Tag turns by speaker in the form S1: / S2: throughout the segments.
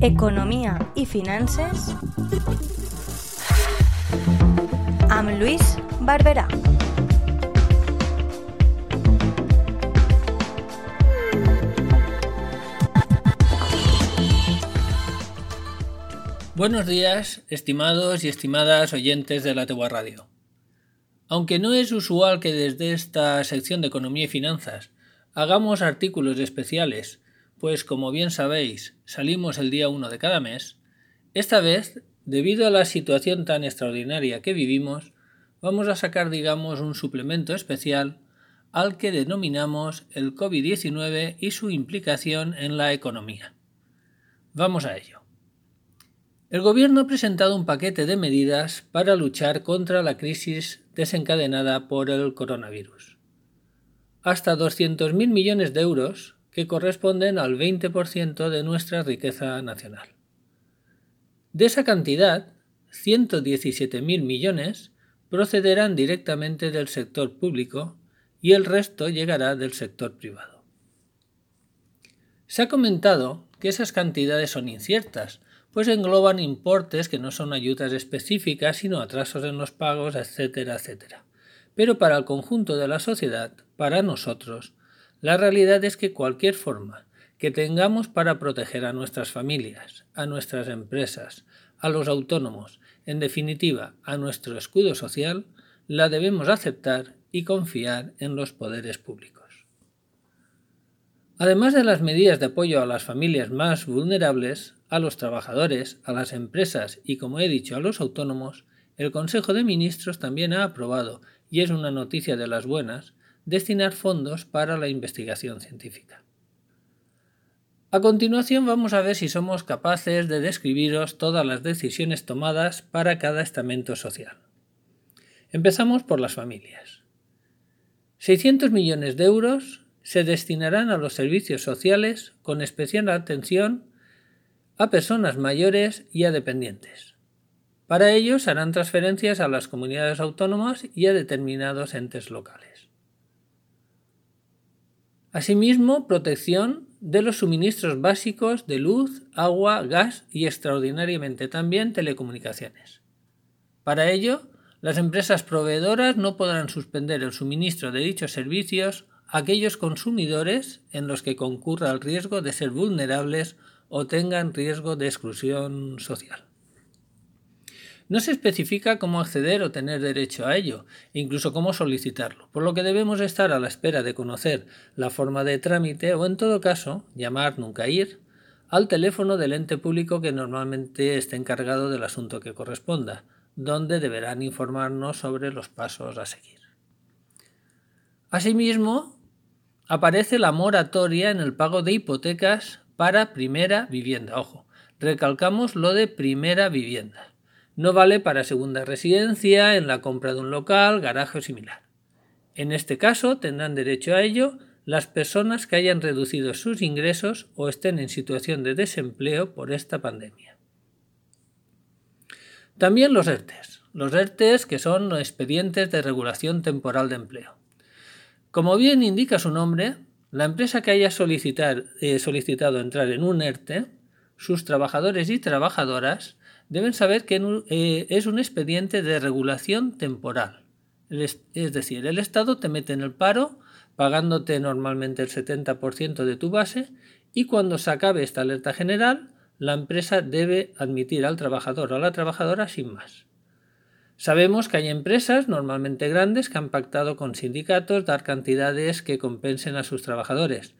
S1: Economia i finances amb Lluís Barberà.
S2: Buenos días, estimados y estimadas oyentes de la Tegua Radio. Aunque no es usual que desde esta sección de Economía y Finanzas hagamos artículos especiales, pues como bien sabéis, salimos el día 1 de cada mes, esta vez, debido a la situación tan extraordinaria que vivimos, vamos a sacar, digamos, un suplemento especial al que denominamos el COVID-19 y su implicación en la economía. Vamos a ello. El Gobierno ha presentado un paquete de medidas para luchar contra la crisis desencadenada por el coronavirus. Hasta 200.000 millones de euros, que corresponden al 20% de nuestra riqueza nacional. De esa cantidad, 117.000 millones procederán directamente del sector público y el resto llegará del sector privado. Se ha comentado que esas cantidades son inciertas, pues engloban importes que no son ayudas específicas, sino atrasos en los pagos, etcétera, etcétera. Pero para el conjunto de la sociedad, para nosotros, la realidad es que cualquier forma que tengamos para proteger a nuestras familias, a nuestras empresas, a los autónomos, en definitiva, a nuestro escudo social, la debemos aceptar y confiar en los poderes públicos. Además de las medidas de apoyo a las familias más vulnerables, a los trabajadores, a las empresas y, como he dicho, a los autónomos, el Consejo de Ministros también ha aprobado, y es una noticia de las buenas, destinar fondos para la investigación científica. A continuación vamos a ver si somos capaces de describiros todas las decisiones tomadas para cada estamento social. Empezamos por las familias. 600 millones de euros se destinarán a los servicios sociales con especial atención a personas mayores y a dependientes. Para ello se harán transferencias a las comunidades autónomas y a determinados entes locales. Asimismo, protección de los suministros básicos de luz, agua, gas y extraordinariamente también telecomunicaciones. Para ello, las empresas proveedoras no podrán suspender el suministro de dichos servicios aquellos consumidores en los que concurra el riesgo de ser vulnerables o tengan riesgo de exclusión social. No se especifica cómo acceder o tener derecho a ello, incluso cómo solicitarlo, por lo que debemos estar a la espera de conocer la forma de trámite o, en todo caso, llamar, nunca ir, al teléfono del ente público que normalmente esté encargado del asunto que corresponda, donde deberán informarnos sobre los pasos a seguir. Asimismo, aparece la moratoria en el pago de hipotecas para primera vivienda. Ojo, recalcamos lo de primera vivienda. No vale para segunda residencia, en la compra de un local, garaje o similar. En este caso tendrán derecho a ello las personas que hayan reducido sus ingresos o estén en situación de desempleo por esta pandemia. También los ERTES. Los ERTES que son expedientes de regulación temporal de empleo. Como bien indica su nombre, la empresa que haya eh, solicitado entrar en un ERTE, sus trabajadores y trabajadoras deben saber que eh, es un expediente de regulación temporal. Es decir, el Estado te mete en el paro pagándote normalmente el 70% de tu base y cuando se acabe esta alerta general, la empresa debe admitir al trabajador o a la trabajadora sin más. Sabemos que hay empresas, normalmente grandes, que han pactado con sindicatos dar cantidades que compensen a sus trabajadores.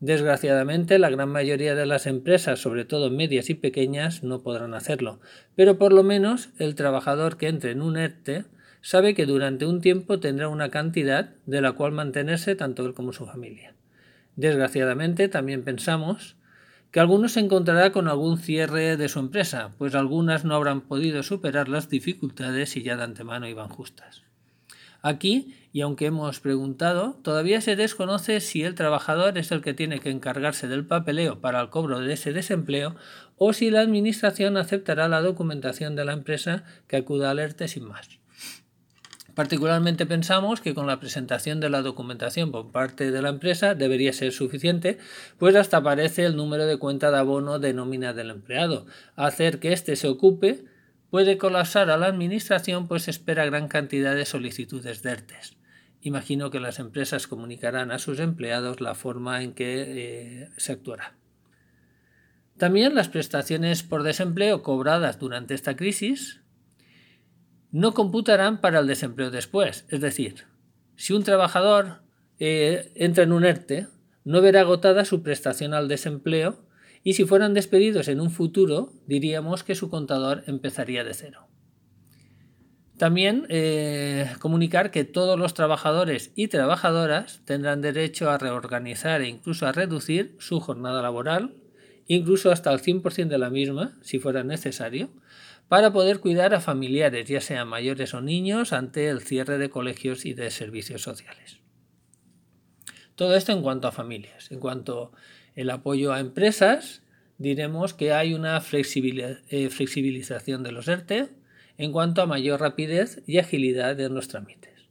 S2: Desgraciadamente, la gran mayoría de las empresas, sobre todo medias y pequeñas, no podrán hacerlo, pero por lo menos el trabajador que entre en un ERTE sabe que durante un tiempo tendrá una cantidad de la cual mantenerse tanto él como su familia. Desgraciadamente, también pensamos que algunos se encontrará con algún cierre de su empresa, pues algunas no habrán podido superar las dificultades y ya de antemano iban justas. Aquí, y aunque hemos preguntado, todavía se desconoce si el trabajador es el que tiene que encargarse del papeleo para el cobro de ese desempleo o si la Administración aceptará la documentación de la empresa que acuda al ERTE sin más. Particularmente pensamos que con la presentación de la documentación por parte de la empresa debería ser suficiente, pues hasta aparece el número de cuenta de abono de nómina del empleado. Hacer que éste se ocupe puede colapsar a la administración, pues espera gran cantidad de solicitudes de ERTES. Imagino que las empresas comunicarán a sus empleados la forma en que eh, se actuará. También las prestaciones por desempleo cobradas durante esta crisis no computarán para el desempleo después. Es decir, si un trabajador eh, entra en un ERTE, no verá agotada su prestación al desempleo y si fueran despedidos en un futuro, diríamos que su contador empezaría de cero. También eh, comunicar que todos los trabajadores y trabajadoras tendrán derecho a reorganizar e incluso a reducir su jornada laboral, incluso hasta el 100% de la misma, si fuera necesario, para poder cuidar a familiares, ya sean mayores o niños, ante el cierre de colegios y de servicios sociales. Todo esto en cuanto a familias. En cuanto al apoyo a empresas, diremos que hay una eh, flexibilización de los ERTE en cuanto a mayor rapidez y agilidad de los trámites.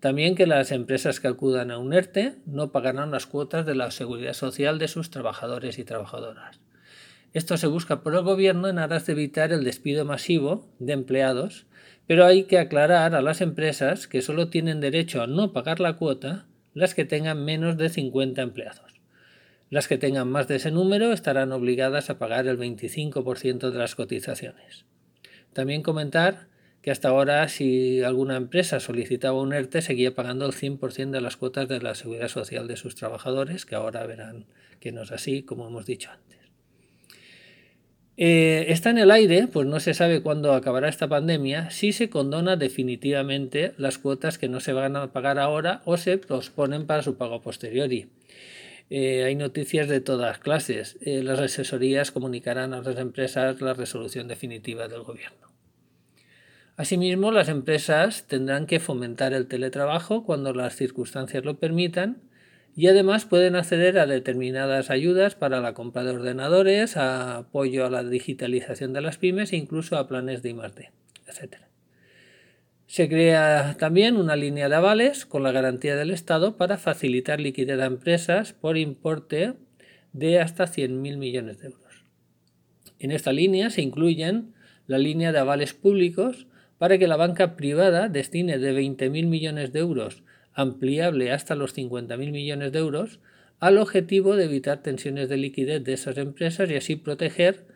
S2: También que las empresas que acudan a un ERTE no pagarán las cuotas de la seguridad social de sus trabajadores y trabajadoras. Esto se busca por el gobierno en aras de evitar el despido masivo de empleados, pero hay que aclarar a las empresas que solo tienen derecho a no pagar la cuota las que tengan menos de 50 empleados. Las que tengan más de ese número estarán obligadas a pagar el 25% de las cotizaciones. También comentar que hasta ahora si alguna empresa solicitaba un ERTE seguía pagando el 100% de las cuotas de la seguridad social de sus trabajadores, que ahora verán que no es así, como hemos dicho antes. Eh, está en el aire, pues no se sabe cuándo acabará esta pandemia, si se condona definitivamente las cuotas que no se van a pagar ahora o se posponen para su pago posteriori. Eh, hay noticias de todas clases. Eh, las asesorías comunicarán a las empresas la resolución definitiva del gobierno. Asimismo, las empresas tendrán que fomentar el teletrabajo cuando las circunstancias lo permitan y además pueden acceder a determinadas ayudas para la compra de ordenadores, a apoyo a la digitalización de las pymes e incluso a planes de I+D, etc. Se crea también una línea de avales con la garantía del Estado para facilitar liquidez a empresas por importe de hasta 100.000 millones de euros. En esta línea se incluyen la línea de avales públicos para que la banca privada destine de 20.000 millones de euros ampliable hasta los 50.000 millones de euros, al objetivo de evitar tensiones de liquidez de esas empresas y así proteger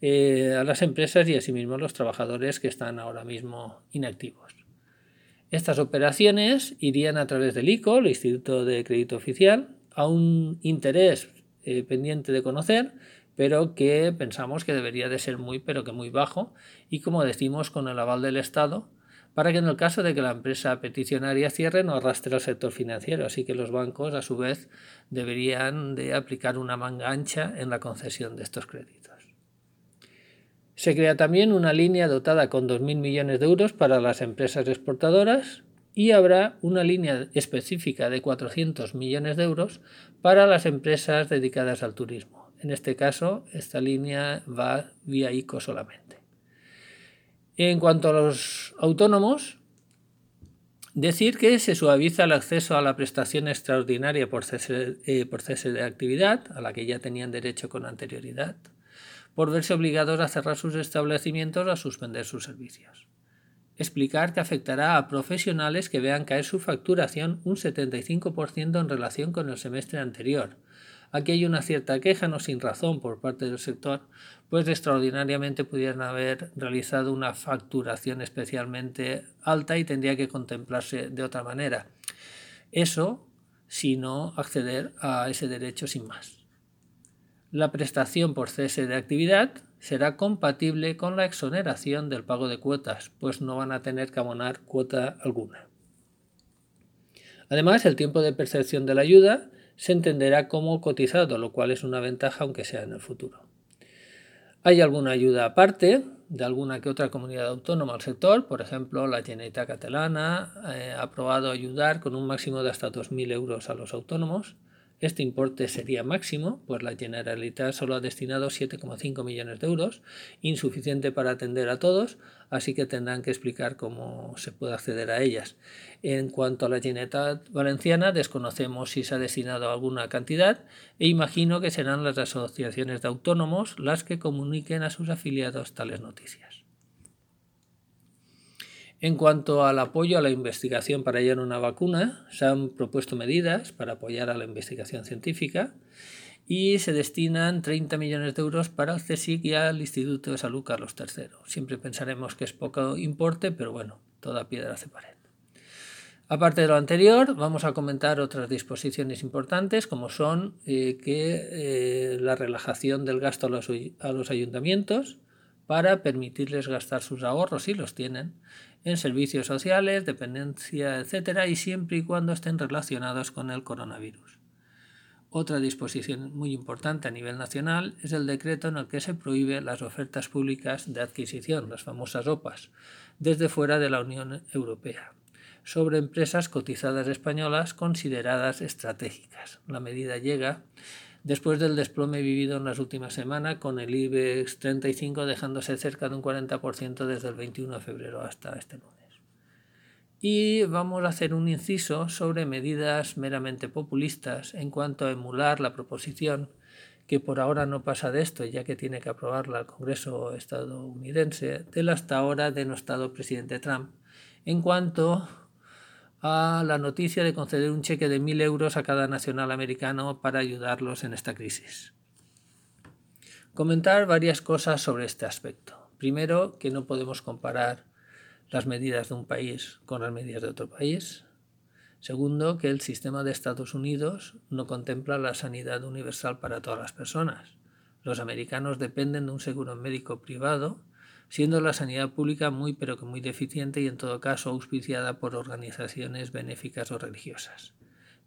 S2: eh, a las empresas y asimismo a los trabajadores que están ahora mismo inactivos. Estas operaciones irían a través del ICO, el Instituto de Crédito Oficial, a un interés eh, pendiente de conocer, pero que pensamos que debería de ser muy, pero que muy bajo, y como decimos, con el aval del Estado, para que en el caso de que la empresa peticionaria cierre no arrastre al sector financiero. Así que los bancos, a su vez, deberían de aplicar una manga ancha en la concesión de estos créditos. Se crea también una línea dotada con 2.000 millones de euros para las empresas exportadoras y habrá una línea específica de 400 millones de euros para las empresas dedicadas al turismo. En este caso, esta línea va vía ICO solamente. En cuanto a los autónomos, decir que se suaviza el acceso a la prestación extraordinaria por cese, eh, por cese de actividad, a la que ya tenían derecho con anterioridad, por verse obligados a cerrar sus establecimientos o a suspender sus servicios. Explicar que afectará a profesionales que vean caer su facturación un 75% en relación con el semestre anterior, Aquí hay una cierta queja, no sin razón, por parte del sector, pues extraordinariamente pudieran haber realizado una facturación especialmente alta y tendría que contemplarse de otra manera. Eso si no acceder a ese derecho sin más. La prestación por cese de actividad será compatible con la exoneración del pago de cuotas, pues no van a tener que abonar cuota alguna. Además, el tiempo de percepción de la ayuda se entenderá como cotizado, lo cual es una ventaja aunque sea en el futuro. Hay alguna ayuda aparte de alguna que otra comunidad autónoma al sector, por ejemplo, la Generalitat Catalana eh, ha aprobado ayudar con un máximo de hasta 2.000 euros a los autónomos. Este importe sería máximo, pues la Generalitat solo ha destinado 7,5 millones de euros, insuficiente para atender a todos, así que tendrán que explicar cómo se puede acceder a ellas. En cuanto a la Generalitat Valenciana, desconocemos si se ha destinado alguna cantidad e imagino que serán las asociaciones de autónomos las que comuniquen a sus afiliados tales noticias. En cuanto al apoyo a la investigación para hallar una vacuna, se han propuesto medidas para apoyar a la investigación científica y se destinan 30 millones de euros para el CSIC y al Instituto de Salud Carlos III. Siempre pensaremos que es poco importe, pero bueno, toda piedra hace pared. Aparte de lo anterior, vamos a comentar otras disposiciones importantes, como son eh, que eh, la relajación del gasto a los ayuntamientos para permitirles gastar sus ahorros, si los tienen, en servicios sociales, dependencia, etcétera, y siempre y cuando estén relacionados con el coronavirus. Otra disposición muy importante a nivel nacional es el decreto en el que se prohíbe las ofertas públicas de adquisición, las famosas OPAs, desde fuera de la Unión Europea, sobre empresas cotizadas españolas consideradas estratégicas. La medida llega después del desplome vivido en las últimas semanas, con el IBEX 35 dejándose cerca de un 40% desde el 21 de febrero hasta este lunes. Y vamos a hacer un inciso sobre medidas meramente populistas en cuanto a emular la proposición que por ahora no pasa de esto, ya que tiene que aprobarla el Congreso estadounidense, del hasta ahora denostado presidente Trump, en cuanto a la noticia de conceder un cheque de 1.000 euros a cada nacional americano para ayudarlos en esta crisis. Comentar varias cosas sobre este aspecto. Primero, que no podemos comparar las medidas de un país con las medidas de otro país. Segundo, que el sistema de Estados Unidos no contempla la sanidad universal para todas las personas. Los americanos dependen de un seguro médico privado siendo la sanidad pública muy pero que muy deficiente y en todo caso auspiciada por organizaciones benéficas o religiosas.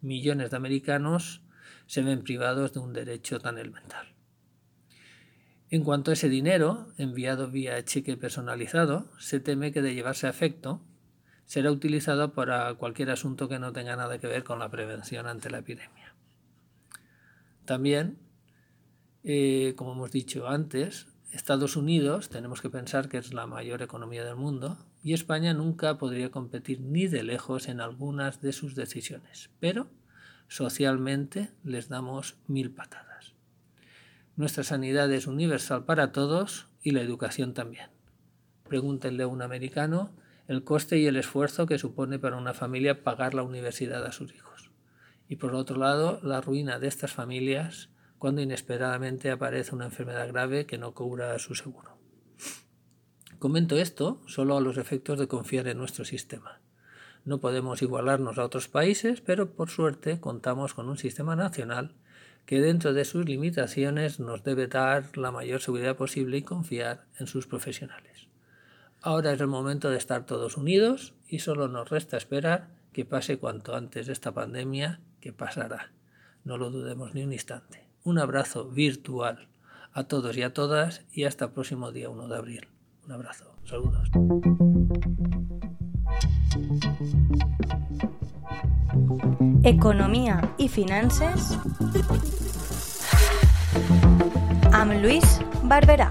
S2: Millones de americanos se ven privados de un derecho tan elemental. En cuanto a ese dinero, enviado vía cheque personalizado, se teme que de llevarse a efecto será utilizado para cualquier asunto que no tenga nada que ver con la prevención ante la epidemia. También, eh, como hemos dicho antes, Estados Unidos tenemos que pensar que es la mayor economía del mundo y España nunca podría competir ni de lejos en algunas de sus decisiones, pero socialmente les damos mil patadas. Nuestra sanidad es universal para todos y la educación también. Pregúntenle a un americano el coste y el esfuerzo que supone para una familia pagar la universidad a sus hijos. Y por otro lado, la ruina de estas familias cuando inesperadamente aparece una enfermedad grave que no cubra su seguro. Comento esto solo a los efectos de confiar en nuestro sistema. No podemos igualarnos a otros países, pero por suerte contamos con un sistema nacional que dentro de sus limitaciones nos debe dar la mayor seguridad posible y confiar en sus profesionales. Ahora es el momento de estar todos unidos y solo nos resta esperar que pase cuanto antes esta pandemia, que pasará. No lo dudemos ni un instante. Un abrazo virtual a todos y a todas y hasta el próximo día 1 de abril. Un abrazo. Saludos.
S1: Economía y finanzas amb Luis Barberà.